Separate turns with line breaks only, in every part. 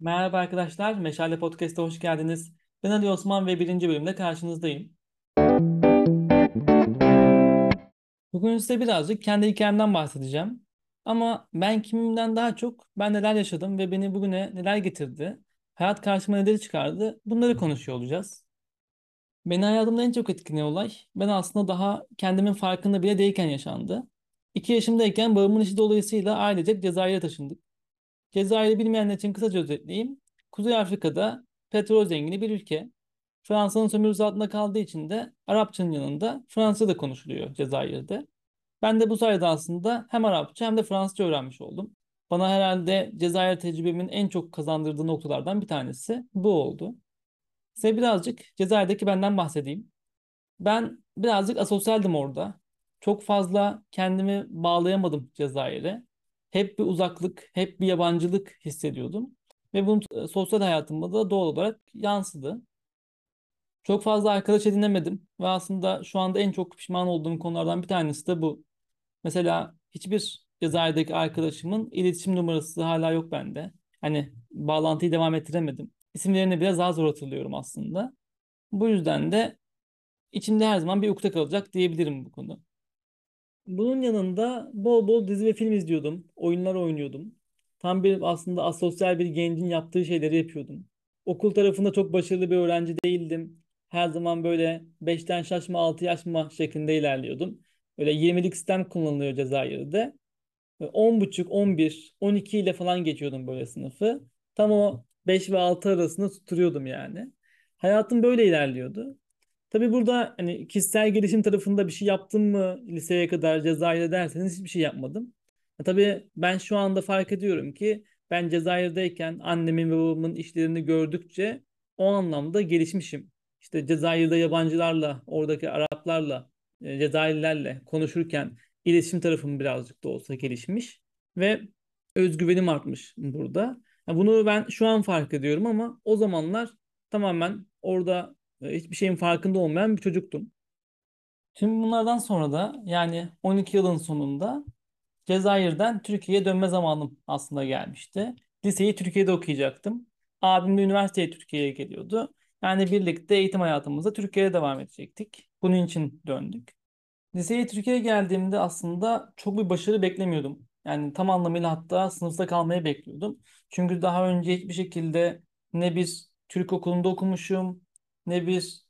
Merhaba arkadaşlar, Meşale Podcast'a hoş geldiniz. Ben Ali Osman ve birinci bölümde karşınızdayım. Bugün size birazcık kendi hikayemden bahsedeceğim. Ama ben kimimden daha çok ben neler yaşadım ve beni bugüne neler getirdi, hayat karşıma neleri çıkardı, bunları konuşuyor olacağız. Beni hayatımda en çok etkileyen olay, ben aslında daha kendimin farkında bile değilken yaşandı. İki yaşımdayken babamın işi dolayısıyla ailecek Cezayir'e taşındık. Cezayir'i bilmeyenler için kısaca özetleyeyim. Kuzey Afrika'da petrol zengini bir ülke. Fransa'nın sömürüsü altında kaldığı için de Arapçanın yanında Fransızca da konuşuluyor Cezayir'de. Ben de bu sayede aslında hem Arapça hem de Fransızca öğrenmiş oldum. Bana herhalde Cezayir tecrübemin en çok kazandırdığı noktalardan bir tanesi bu oldu. Size birazcık Cezayir'deki benden bahsedeyim. Ben birazcık asosyaldim orada. Çok fazla kendimi bağlayamadım Cezayir'e. Hep bir uzaklık, hep bir yabancılık hissediyordum. Ve bunun e, sosyal hayatımda da doğal olarak yansıdı. Çok fazla arkadaş edinemedim ve aslında şu anda en çok pişman olduğum konulardan bir tanesi de bu. Mesela hiçbir Cezayir'deki arkadaşımın iletişim numarası hala yok bende. Hani bağlantıyı devam ettiremedim. İsimlerini biraz daha zor hatırlıyorum aslında. Bu yüzden de içimde her zaman bir ukde kalacak diyebilirim bu konu. Bunun yanında bol bol dizi ve film izliyordum. Oyunlar oynuyordum. Tam bir aslında asosyal bir gencin yaptığı şeyleri yapıyordum. Okul tarafında çok başarılı bir öğrenci değildim. Her zaman böyle beşten şaşma 6 yaşma şeklinde ilerliyordum. Böyle 20'lik sistem kullanılıyor Cezayir'de. Ve 10.30, 11, 12 ile falan geçiyordum böyle sınıfı. Tam o 5 ve 6 arasında tutturuyordum yani. Hayatım böyle ilerliyordu. Tabii burada hani kişisel gelişim tarafında bir şey yaptım mı liseye kadar Cezayir'de derseniz hiçbir şey yapmadım. E tabii ben şu anda fark ediyorum ki ben Cezayir'deyken annemin ve babamın işlerini gördükçe o anlamda gelişmişim. İşte Cezayir'de yabancılarla, oradaki Araplarla, e, Cezayirlilerle konuşurken iletişim tarafım birazcık da olsa gelişmiş ve özgüvenim artmış burada. Yani bunu ben şu an fark ediyorum ama o zamanlar tamamen orada e, hiçbir şeyin farkında olmayan bir çocuktum. Tüm bunlardan sonra da yani 12 yılın sonunda Cezayir'den Türkiye'ye dönme zamanım aslında gelmişti. Liseyi Türkiye'de okuyacaktım. Abim de üniversiteye Türkiye'ye geliyordu. Yani birlikte eğitim hayatımıza Türkiye'ye devam edecektik. Bunun için döndük. Liseye Türkiye'ye geldiğimde aslında çok bir başarı beklemiyordum. Yani tam anlamıyla hatta sınıfta kalmayı bekliyordum. Çünkü daha önce hiçbir şekilde ne bir Türk okulunda okumuşum, ne bir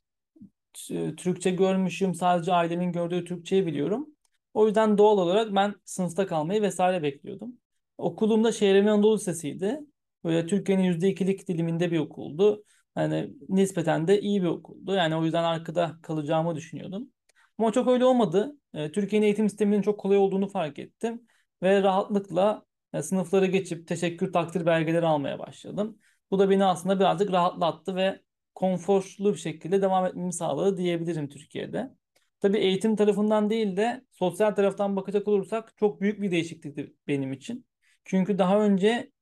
e, Türkçe görmüşüm. Sadece ailemin gördüğü Türkçeyi biliyorum. O yüzden doğal olarak ben sınıfta kalmayı vesaire bekliyordum. Okulumda Şehrimin Anadolu Lisesi'ydi. Böyle Türkiye'nin %2'lik diliminde bir okuldu. Hani nispeten de iyi bir okuldu. Yani o yüzden arkada kalacağımı düşünüyordum. Ama çok öyle olmadı. E, Türkiye'nin eğitim sisteminin çok kolay olduğunu fark ettim. Ve rahatlıkla e, sınıfları geçip teşekkür takdir belgeleri almaya başladım. Bu da beni aslında birazcık rahatlattı ve konforlu bir şekilde devam etmemi sağladı diyebilirim Türkiye'de. Tabii eğitim tarafından değil de sosyal taraftan bakacak olursak çok büyük bir değişiklikti benim için. Çünkü daha önce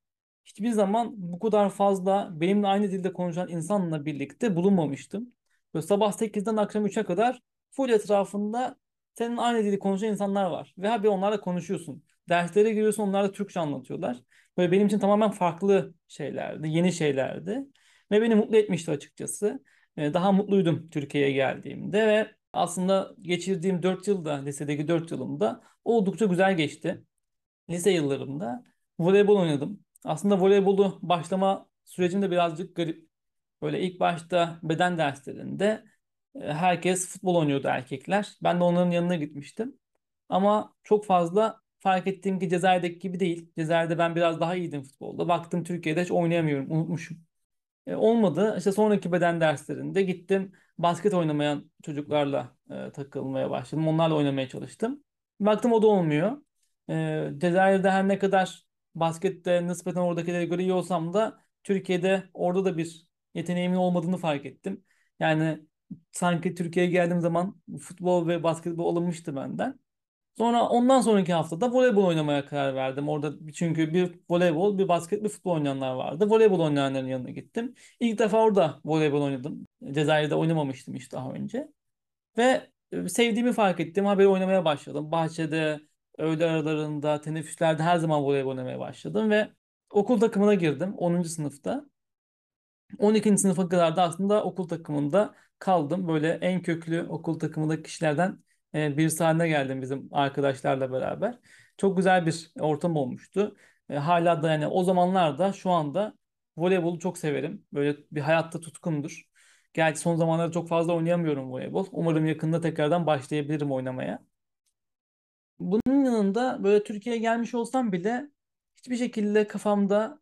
hiçbir zaman bu kadar fazla benimle aynı dilde konuşan insanla birlikte bulunmamıştım. Böyle sabah 8'den akşam 3'e kadar full etrafında senin aynı dili konuşan insanlar var. Ve abi onlarla konuşuyorsun. Derslere giriyorsun onlar da Türkçe anlatıyorlar. Böyle benim için tamamen farklı şeylerdi, yeni şeylerdi. Ve beni mutlu etmişti açıkçası. Ee, daha mutluydum Türkiye'ye geldiğimde ve aslında geçirdiğim 4 yılda, lisedeki 4 yılımda oldukça güzel geçti. Lise yıllarımda voleybol oynadım. Aslında voleybolu başlama sürecim de birazcık garip. Böyle ilk başta beden derslerinde e, herkes futbol oynuyordu erkekler. Ben de onların yanına gitmiştim. Ama çok fazla fark ettiğim ki Cezayir'deki gibi değil. Cezayir'de ben biraz daha iyiydim futbolda. Baktım Türkiye'de hiç oynayamıyorum, unutmuşum. E, olmadı. İşte sonraki beden derslerinde gittim basket oynamayan çocuklarla e, takılmaya başladım. Onlarla oynamaya çalıştım. Baktım o da olmuyor. E, Cezayir'de her ne kadar baskette nispeten oradakilere göre iyi olsam da Türkiye'de orada da bir yeteneğimin olmadığını fark ettim. Yani sanki Türkiye'ye geldiğim zaman futbol ve basketbol alınmıştı benden. Sonra ondan sonraki haftada voleybol oynamaya karar verdim. Orada çünkü bir voleybol, bir basket, bir futbol oynayanlar vardı. Voleybol oynayanların yanına gittim. İlk defa orada voleybol oynadım. Cezayir'de oynamamıştım hiç daha önce. Ve e, sevdiğimi fark ettim. Haberi oynamaya başladım. Bahçede, öğle aralarında, teneffüslerde her zaman voleybol oynamaya başladım ve Okul takımına girdim 10. sınıfta. 12. sınıfa kadar da aslında okul takımında kaldım. Böyle en köklü okul takımındaki kişilerden e, birisi haline geldim bizim arkadaşlarla beraber. Çok güzel bir ortam olmuştu. E, hala da yani o zamanlarda şu anda voleybolu çok severim. Böyle bir hayatta tutkumdur. Gerçi son zamanlarda çok fazla oynayamıyorum voleybol. Umarım yakında tekrardan başlayabilirim oynamaya. Bunun yanında böyle Türkiye'ye gelmiş olsam bile hiçbir şekilde kafamda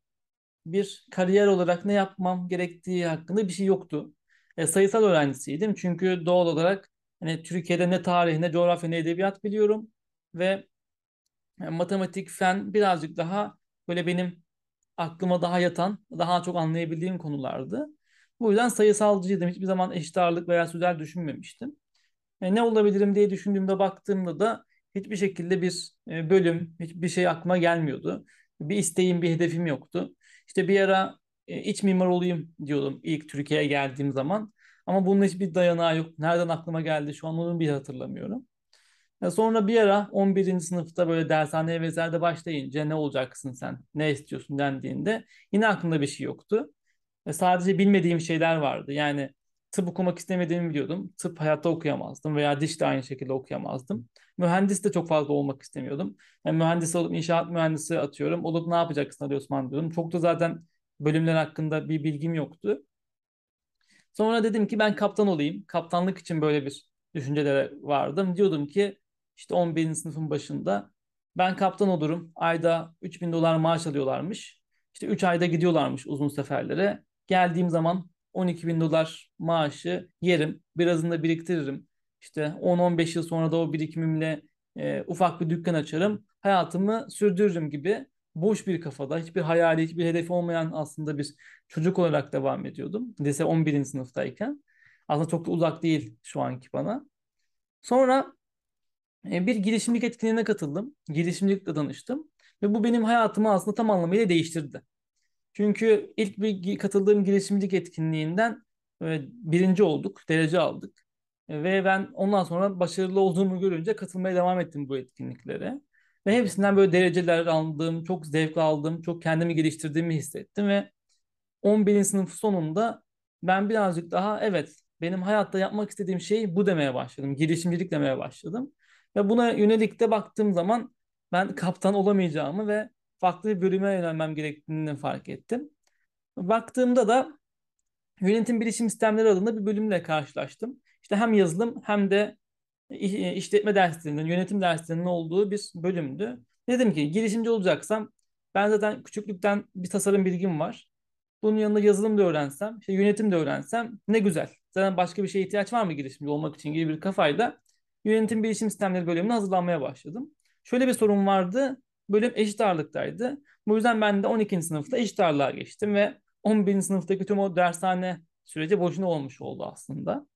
bir kariyer olarak ne yapmam gerektiği hakkında bir şey yoktu. E, sayısal öğrencisiydim çünkü doğal olarak hani Türkiye'de ne tarih ne coğrafya ne edebiyat biliyorum ve e, matematik, fen birazcık daha böyle benim aklıma daha yatan, daha çok anlayabildiğim konulardı. Bu yüzden sayısalcıydım. Hiçbir zaman eşit ağırlık veya sözel düşünmemiştim. E, ne olabilirim diye düşündüğümde baktığımda da hiçbir şekilde bir e, bölüm, hiçbir şey aklıma gelmiyordu. Bir isteğim, bir hedefim yoktu. İşte bir ara e, iç mimar olayım diyordum ilk Türkiye'ye geldiğim zaman. Ama bunun hiçbir dayanağı yok. Nereden aklıma geldi şu an onu bir hatırlamıyorum. Sonra bir ara 11. sınıfta böyle dershaneye vesaire başlayınca ne olacaksın sen, ne istiyorsun dendiğinde yine aklımda bir şey yoktu. Ve sadece bilmediğim şeyler vardı. Yani tıp okumak istemediğimi biliyordum. Tıp hayatta okuyamazdım veya diş de aynı şekilde okuyamazdım. Mühendis de çok fazla olmak istemiyordum. Yani mühendis olup inşaat mühendisi atıyorum. Olup ne yapacaksın Ali Osman diyordum. Çok da zaten bölümler hakkında bir bilgim yoktu. Sonra dedim ki ben kaptan olayım. Kaptanlık için böyle bir düşüncelere vardım. Diyordum ki işte 11. sınıfın başında ben kaptan olurum. Ayda 3000 dolar maaş alıyorlarmış. İşte 3 ayda gidiyorlarmış uzun seferlere. Geldiğim zaman 12 bin dolar maaşı yerim. Birazını da biriktiririm. İşte 10-15 yıl sonra da o birikimimle e, ufak bir dükkan açarım. Hayatımı sürdürürüm gibi boş bir kafada, hiçbir hayali, hiçbir hedefi olmayan aslında bir çocuk olarak devam ediyordum. Lise 11. sınıftayken. Aslında çok da uzak değil şu anki bana. Sonra e, bir girişimcilik etkinliğine katıldım. Girişimcilikle danıştım. Ve bu benim hayatımı aslında tam anlamıyla değiştirdi. Çünkü ilk bir katıldığım girişimcilik etkinliğinden e, birinci olduk, derece aldık. E, ve ben ondan sonra başarılı olduğumu görünce katılmaya devam ettim bu etkinliklere. Ve hepsinden böyle dereceler aldım, çok zevk aldım, çok kendimi geliştirdiğimi hissettim ve 11. sınıf sonunda ben birazcık daha evet benim hayatta yapmak istediğim şey bu demeye başladım. Girişimcilik demeye başladım. Ve buna yönelik de baktığım zaman ben kaptan olamayacağımı ve farklı bir bölüme yönelmem gerektiğini fark ettim. Baktığımda da yönetim bilişim sistemleri adında bir bölümle karşılaştım. İşte hem yazılım hem de işletme derslerinin, yönetim derslerinin olduğu bir bölümdü. Dedim ki girişimci olacaksam ben zaten küçüklükten bir tasarım bilgim var. Bunun yanında yazılım da öğrensem, işte yönetim de öğrensem ne güzel. Zaten başka bir şeye ihtiyaç var mı girişimci olmak için gibi bir kafayla yönetim bilişim sistemleri bölümüne hazırlanmaya başladım. Şöyle bir sorun vardı. Bölüm eşit ağırlıktaydı. Bu yüzden ben de 12. sınıfta eşit ağırlığa geçtim ve 11. sınıftaki tüm o dershane süreci boşuna olmuş oldu aslında.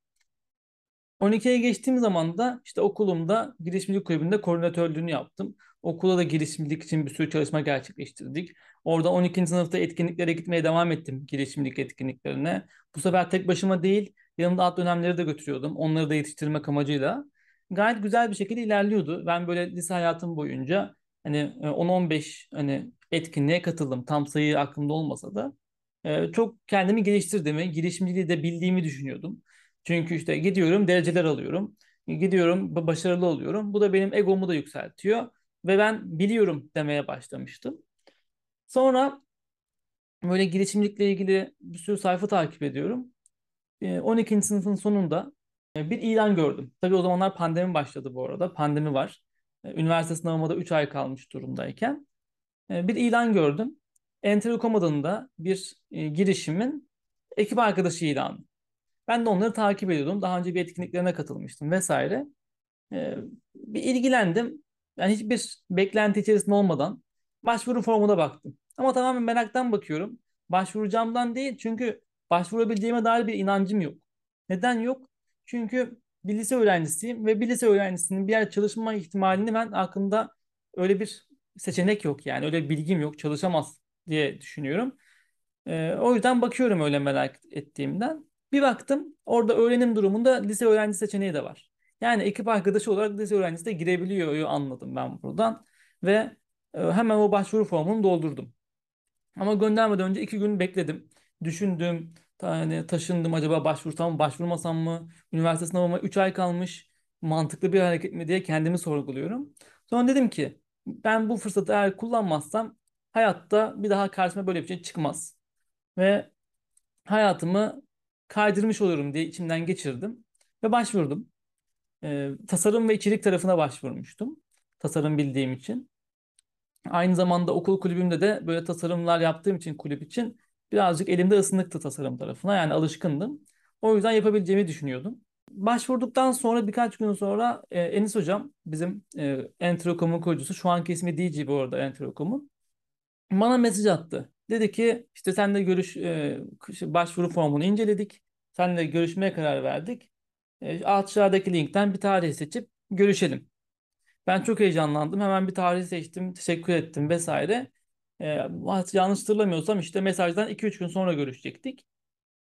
12'ye geçtiğim zaman da işte okulumda girişimcilik kulübünde koordinatörlüğünü yaptım. Okula da girişimcilik için bir sürü çalışma gerçekleştirdik. Orada 12. sınıfta etkinliklere gitmeye devam ettim girişimcilik etkinliklerine. Bu sefer tek başıma değil, yanımda alt dönemleri de götürüyordum. Onları da yetiştirmek amacıyla. Gayet güzel bir şekilde ilerliyordu. Ben böyle lise hayatım boyunca hani 10-15 e, hani etkinliğe katıldım. Tam sayı aklımda olmasa da. E, çok kendimi geliştirdiğimi, girişimciliği de bildiğimi düşünüyordum. Çünkü işte gidiyorum dereceler alıyorum. Gidiyorum başarılı oluyorum. Bu da benim egomu da yükseltiyor. Ve ben biliyorum demeye başlamıştım. Sonra böyle girişimcilikle ilgili bir sürü sayfa takip ediyorum. 12. E, sınıfın sonunda bir ilan gördüm. Tabii o zamanlar pandemi başladı bu arada. Pandemi var. Üniversite sınavıma da 3 ay kalmış durumdayken. Bir ilan gördüm. Entercom adında bir girişimin ekip arkadaşı ilanı. Ben de onları takip ediyordum. Daha önce bir etkinliklerine katılmıştım vesaire. Ee, bir ilgilendim. Yani hiçbir beklenti içerisinde olmadan başvuru formuna baktım. Ama tamamen meraktan bakıyorum. Başvuracağımdan değil çünkü başvurabileceğime dair bir inancım yok. Neden yok? Çünkü bir lise öğrencisiyim ve bir lise öğrencisinin bir yer çalışma ihtimalini ben aklımda öyle bir seçenek yok yani öyle bir bilgim yok çalışamaz diye düşünüyorum. Ee, o yüzden bakıyorum öyle merak ettiğimden. Bir baktım orada öğrenim durumunda lise öğrenci seçeneği de var. Yani ekip arkadaşı olarak lise öğrencisi de girebiliyor anladım ben buradan. Ve e, hemen o başvuru formunu doldurdum. Ama göndermeden önce iki gün bekledim. Düşündüm. Yani taşındım acaba başvursam mı başvurmasam mı? Üniversite sınavıma 3 ay kalmış. Mantıklı bir hareket mi diye kendimi sorguluyorum. Sonra dedim ki ben bu fırsatı eğer kullanmazsam hayatta bir daha karşıma böyle bir şey çıkmaz. Ve hayatımı kaydırmış olurum diye içimden geçirdim. Ve başvurdum. Ee, tasarım ve içerik tarafına başvurmuştum. Tasarım bildiğim için. Aynı zamanda okul kulübümde de böyle tasarımlar yaptığım için kulüp için birazcık elimde ısınıktı tasarım tarafına. Yani alışkındım. O yüzden yapabileceğimi düşünüyordum. Başvurduktan sonra birkaç gün sonra e, Enis Hocam bizim e, Enterocom'un kurucusu şu anki ismi DJ bu arada Enterocom'un bana mesaj attı. Dedi ki işte senle görüş e, başvuru formunu inceledik. Seninle görüşmeye karar verdik. E, aşağıdaki linkten bir tarih seçip görüşelim. Ben çok heyecanlandım. Hemen bir tarih seçtim, teşekkür ettim vesaire. E, yanlış hatırlamıyorsam işte mesajdan 2-3 gün sonra görüşecektik.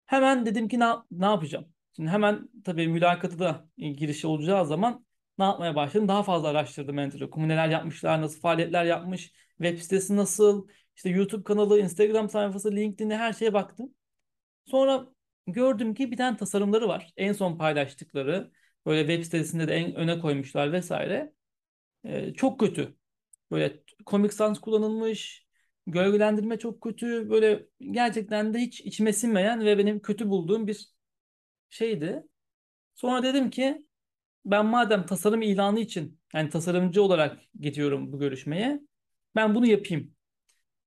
Hemen dedim ki ne, ne yapacağım? Şimdi hemen tabii mülakatı da girişi olacağı zaman ne yapmaya başladım? Daha fazla araştırdım Enterocom'u. Neler yapmışlar, nasıl faaliyetler yapmış, web sitesi nasıl, işte YouTube kanalı, Instagram sayfası, LinkedIn'e her şeye baktım. Sonra gördüm ki bir tane tasarımları var. En son paylaştıkları. Böyle web sitesinde de en öne koymuşlar vesaire. Ee, çok kötü. Böyle Comic Sans kullanılmış. Gölgelendirme çok kötü. Böyle gerçekten de hiç içime sinmeyen ve benim kötü bulduğum bir şeydi. Sonra dedim ki ben madem tasarım ilanı için yani tasarımcı olarak gidiyorum bu görüşmeye ben bunu yapayım.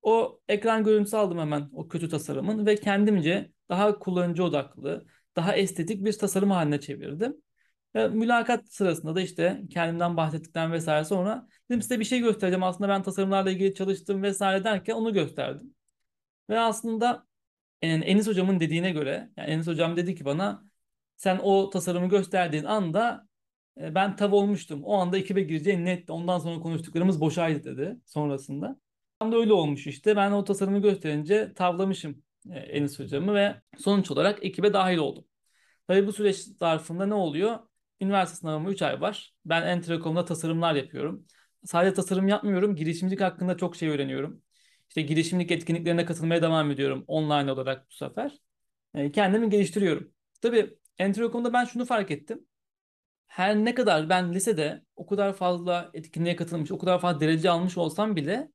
O ekran görüntüsü aldım hemen o kötü tasarımın ve kendimce daha kullanıcı odaklı, daha estetik bir tasarım haline çevirdim. Ve mülakat sırasında da işte kendimden bahsettikten vesaire sonra dedim size bir şey göstereceğim. Aslında ben tasarımlarla ilgili çalıştım vesaire derken onu gösterdim. Ve aslında yani Enis hocamın dediğine göre yani Enis hocam dedi ki bana sen o tasarımı gösterdiğin anda e, ben tav olmuştum. O anda ekibe gireceğin netti. Ondan sonra konuştuklarımız boşaydı dedi sonrasında. Da öyle olmuş işte. Ben o tasarımı gösterince tavlamışım e, Enis hocamı ve sonuç olarak ekibe dahil oldum. Tabii bu süreç zarfında ne oluyor? Üniversite sınavıma 3 ay var. Ben Entrecom'da tasarımlar yapıyorum. Sadece tasarım yapmıyorum. Girişimcilik hakkında çok şey öğreniyorum. İşte girişimlik etkinliklerine katılmaya devam ediyorum online olarak bu sefer. E, kendimi geliştiriyorum. Tabii Entrecom'da ben şunu fark ettim. Her ne kadar ben lisede o kadar fazla etkinliğe katılmış, o kadar fazla derece almış olsam bile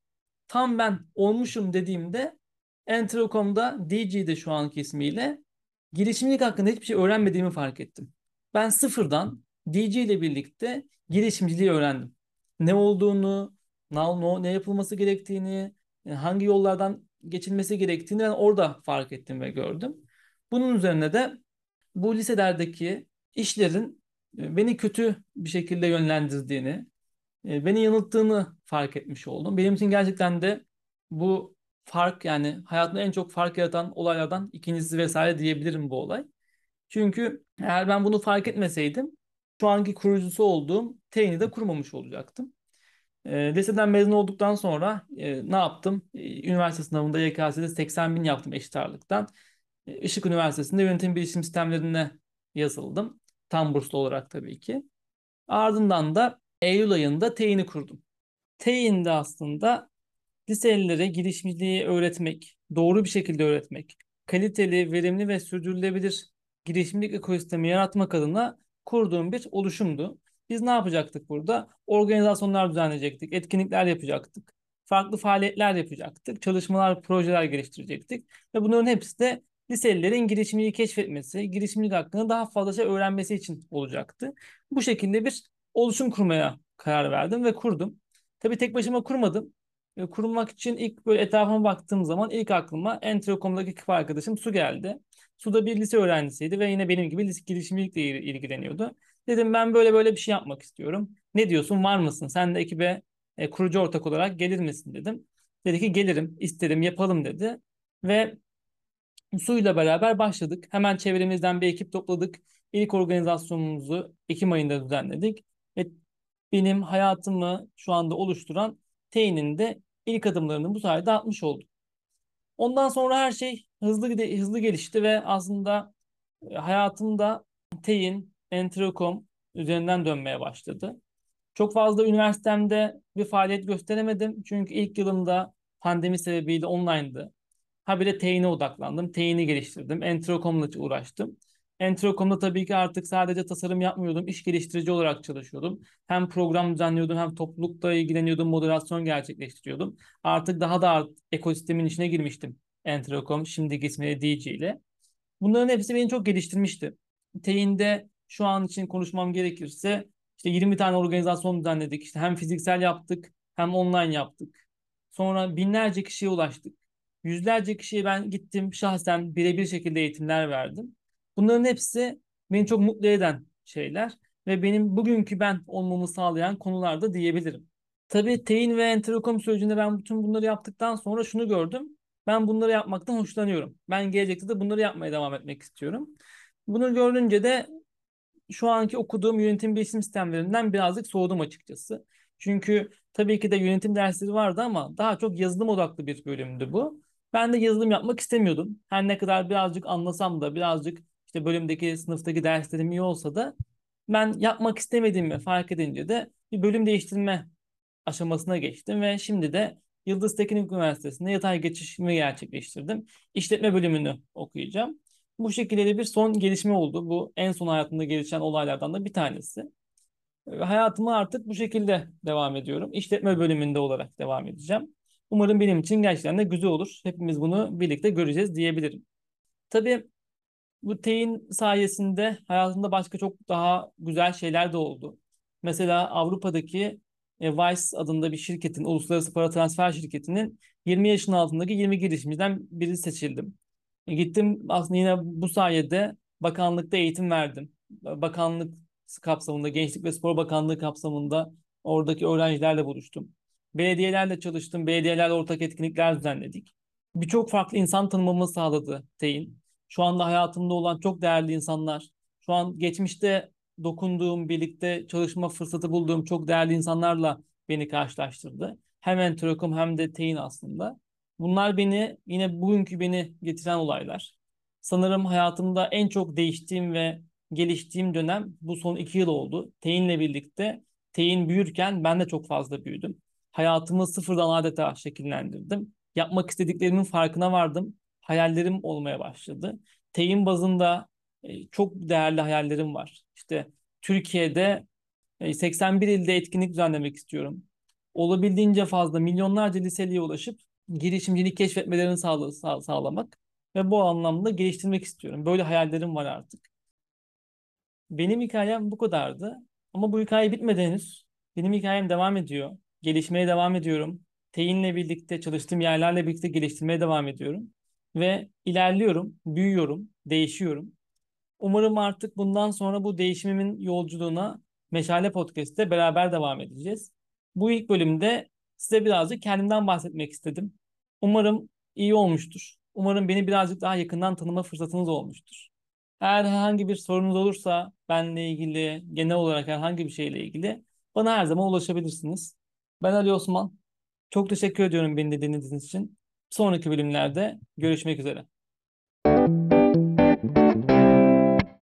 tam ben olmuşum dediğimde Enterocom'da DG'de şu anki ismiyle girişimcilik hakkında hiçbir şey öğrenmediğimi fark ettim. Ben sıfırdan DJ ile birlikte girişimciliği öğrendim. Ne olduğunu, ne, ne yapılması gerektiğini, e, hangi yollardan geçilmesi gerektiğini ben orada fark ettim ve gördüm. Bunun üzerine de bu liselerdeki işlerin e, beni kötü bir şekilde yönlendirdiğini, e, beni yanılttığını fark etmiş oldum. Benim için gerçekten de bu fark yani hayatımda en çok fark yaratan olaylardan ikincisi vesaire diyebilirim bu olay. Çünkü eğer ben bunu fark etmeseydim şu anki kurucusu olduğum TEİN'i de kurmamış olacaktım. E, liseden mezun olduktan sonra e, ne yaptım? E, üniversite sınavında YKS'de 80 bin yaptım eşit ağırlıktan. E, Işık Üniversitesi'nde yönetim bilişim sistemlerine yazıldım. Tam burslu olarak tabii ki. Ardından da Eylül ayında TEİN'i kurdum. TEİN'de aslında liselilere girişimciliği öğretmek, doğru bir şekilde öğretmek, kaliteli, verimli ve sürdürülebilir girişimcilik ekosistemi yaratmak adına kurduğum bir oluşumdu. Biz ne yapacaktık burada? Organizasyonlar düzenleyecektik, etkinlikler yapacaktık, farklı faaliyetler yapacaktık, çalışmalar, projeler geliştirecektik ve bunların hepsi de liselilerin girişimciliği keşfetmesi, girişimcilik hakkında daha fazla şey öğrenmesi için olacaktı. Bu şekilde bir oluşum kurmaya karar verdim ve kurdum. Tabii tek başıma kurmadım. E, için ilk böyle etrafıma baktığım zaman ilk aklıma Entrecom'daki ekip arkadaşım Su geldi. Su da bir lise öğrencisiydi ve yine benim gibi lise girişimcilikle ilgileniyordu. Dedim ben böyle böyle bir şey yapmak istiyorum. Ne diyorsun var mısın? Sen de ekibe e, kurucu ortak olarak gelir misin dedim. Dedi ki gelirim, isterim, yapalım dedi. Ve Su'yla beraber başladık. Hemen çevremizden bir ekip topladık. İlk organizasyonumuzu Ekim ayında düzenledik. Ve benim hayatımı şu anda oluşturan T'nin de ilk adımlarını bu sayede atmış oldum. Ondan sonra her şey hızlı hızlı gelişti ve aslında e, hayatımda T'in, Enterocom üzerinden dönmeye başladı. Çok fazla üniversitemde bir faaliyet gösteremedim. Çünkü ilk yılımda pandemi sebebiyle online'dı. Ha bir de Tein'e odaklandım. Tein'i geliştirdim. Enterocom'la uğraştım. Enterocom'da tabii ki artık sadece tasarım yapmıyordum. İş geliştirici olarak çalışıyordum. Hem program düzenliyordum hem toplulukla ilgileniyordum. Moderasyon gerçekleştiriyordum. Artık daha da ekosistemin içine girmiştim. Enterocom, şimdiki ismiyle DJ ile. Bunların hepsi beni çok geliştirmişti. Tein'de şu an için konuşmam gerekirse işte 20 tane organizasyon düzenledik. İşte hem fiziksel yaptık hem online yaptık. Sonra binlerce kişiye ulaştık. Yüzlerce kişiye ben gittim şahsen birebir şekilde eğitimler verdim. Bunların hepsi beni çok mutlu eden şeyler ve benim bugünkü ben olmamı sağlayan konularda diyebilirim. Tabii Teyin ve Enterokom sürecinde ben bütün bunları yaptıktan sonra şunu gördüm. Ben bunları yapmaktan hoşlanıyorum. Ben gelecekte de bunları yapmaya devam etmek istiyorum. Bunu görünce de şu anki okuduğum yönetim bilişim sistemlerinden birazcık soğudum açıkçası. Çünkü tabii ki de yönetim dersleri vardı ama daha çok yazılım odaklı bir bölümdü bu. Ben de yazılım yapmak istemiyordum. Her ne kadar birazcık anlasam da birazcık işte bölümdeki sınıftaki derslerim iyi olsa da ben yapmak istemediğimi fark edince de bir bölüm değiştirme aşamasına geçtim ve şimdi de Yıldız Teknik Üniversitesi'nde yatay geçişimi gerçekleştirdim. İşletme bölümünü okuyacağım. Bu şekilde de bir son gelişme oldu. Bu en son hayatımda gelişen olaylardan da bir tanesi. Hayatıma artık bu şekilde devam ediyorum. İşletme bölümünde olarak devam edeceğim. Umarım benim için gerçekten de güzel olur. Hepimiz bunu birlikte göreceğiz diyebilirim. Tabii bu teyin sayesinde hayatımda başka çok daha güzel şeyler de oldu. Mesela Avrupa'daki e, Vice adında bir şirketin, uluslararası para transfer şirketinin 20 yaşın altındaki 20 girişimciden biri seçildim. E, gittim aslında yine bu sayede bakanlıkta eğitim verdim. Bakanlık kapsamında, Gençlik ve Spor Bakanlığı kapsamında oradaki öğrencilerle buluştum. Belediyelerle çalıştım, belediyelerle ortak etkinlikler düzenledik. Birçok farklı insan tanımamı sağladı TEİN. Şu anda hayatımda olan çok değerli insanlar, şu an geçmişte dokunduğum, birlikte çalışma fırsatı bulduğum çok değerli insanlarla beni karşılaştırdı. Hem Enterokom hem de TEİN aslında. Bunlar beni, yine bugünkü beni getiren olaylar. Sanırım hayatımda en çok değiştiğim ve geliştiğim dönem bu son iki yıl oldu. Teyin'le birlikte Teyin büyürken ben de çok fazla büyüdüm. Hayatımı sıfırdan adeta şekillendirdim. Yapmak istediklerimin farkına vardım. Hayallerim olmaya başladı. Teyin bazında e, çok değerli hayallerim var. İşte Türkiye'de 81 e, ilde etkinlik düzenlemek istiyorum. Olabildiğince fazla milyonlarca liseliye ulaşıp girişimcilik keşfetmelerini sağla sağ sağlamak ve bu anlamda geliştirmek istiyorum. Böyle hayallerim var artık. Benim hikayem bu kadardı. Ama bu hikaye bitmedi henüz. Benim hikayem devam ediyor. Gelişmeye devam ediyorum. Teyinle birlikte, çalıştığım yerlerle birlikte geliştirmeye devam ediyorum. Ve ilerliyorum, büyüyorum, değişiyorum. Umarım artık bundan sonra bu değişimimin yolculuğuna Meşale Podcast'te beraber devam edeceğiz. Bu ilk bölümde size birazcık kendimden bahsetmek istedim. Umarım iyi olmuştur. Umarım beni birazcık daha yakından tanıma fırsatınız olmuştur. Eğer herhangi bir sorunuz olursa benle ilgili, genel olarak herhangi bir şeyle ilgili bana her zaman ulaşabilirsiniz. Ben Ali Osman. Çok teşekkür ediyorum beni dinlediğiniz için. Sonraki bölümlerde görüşmek üzere.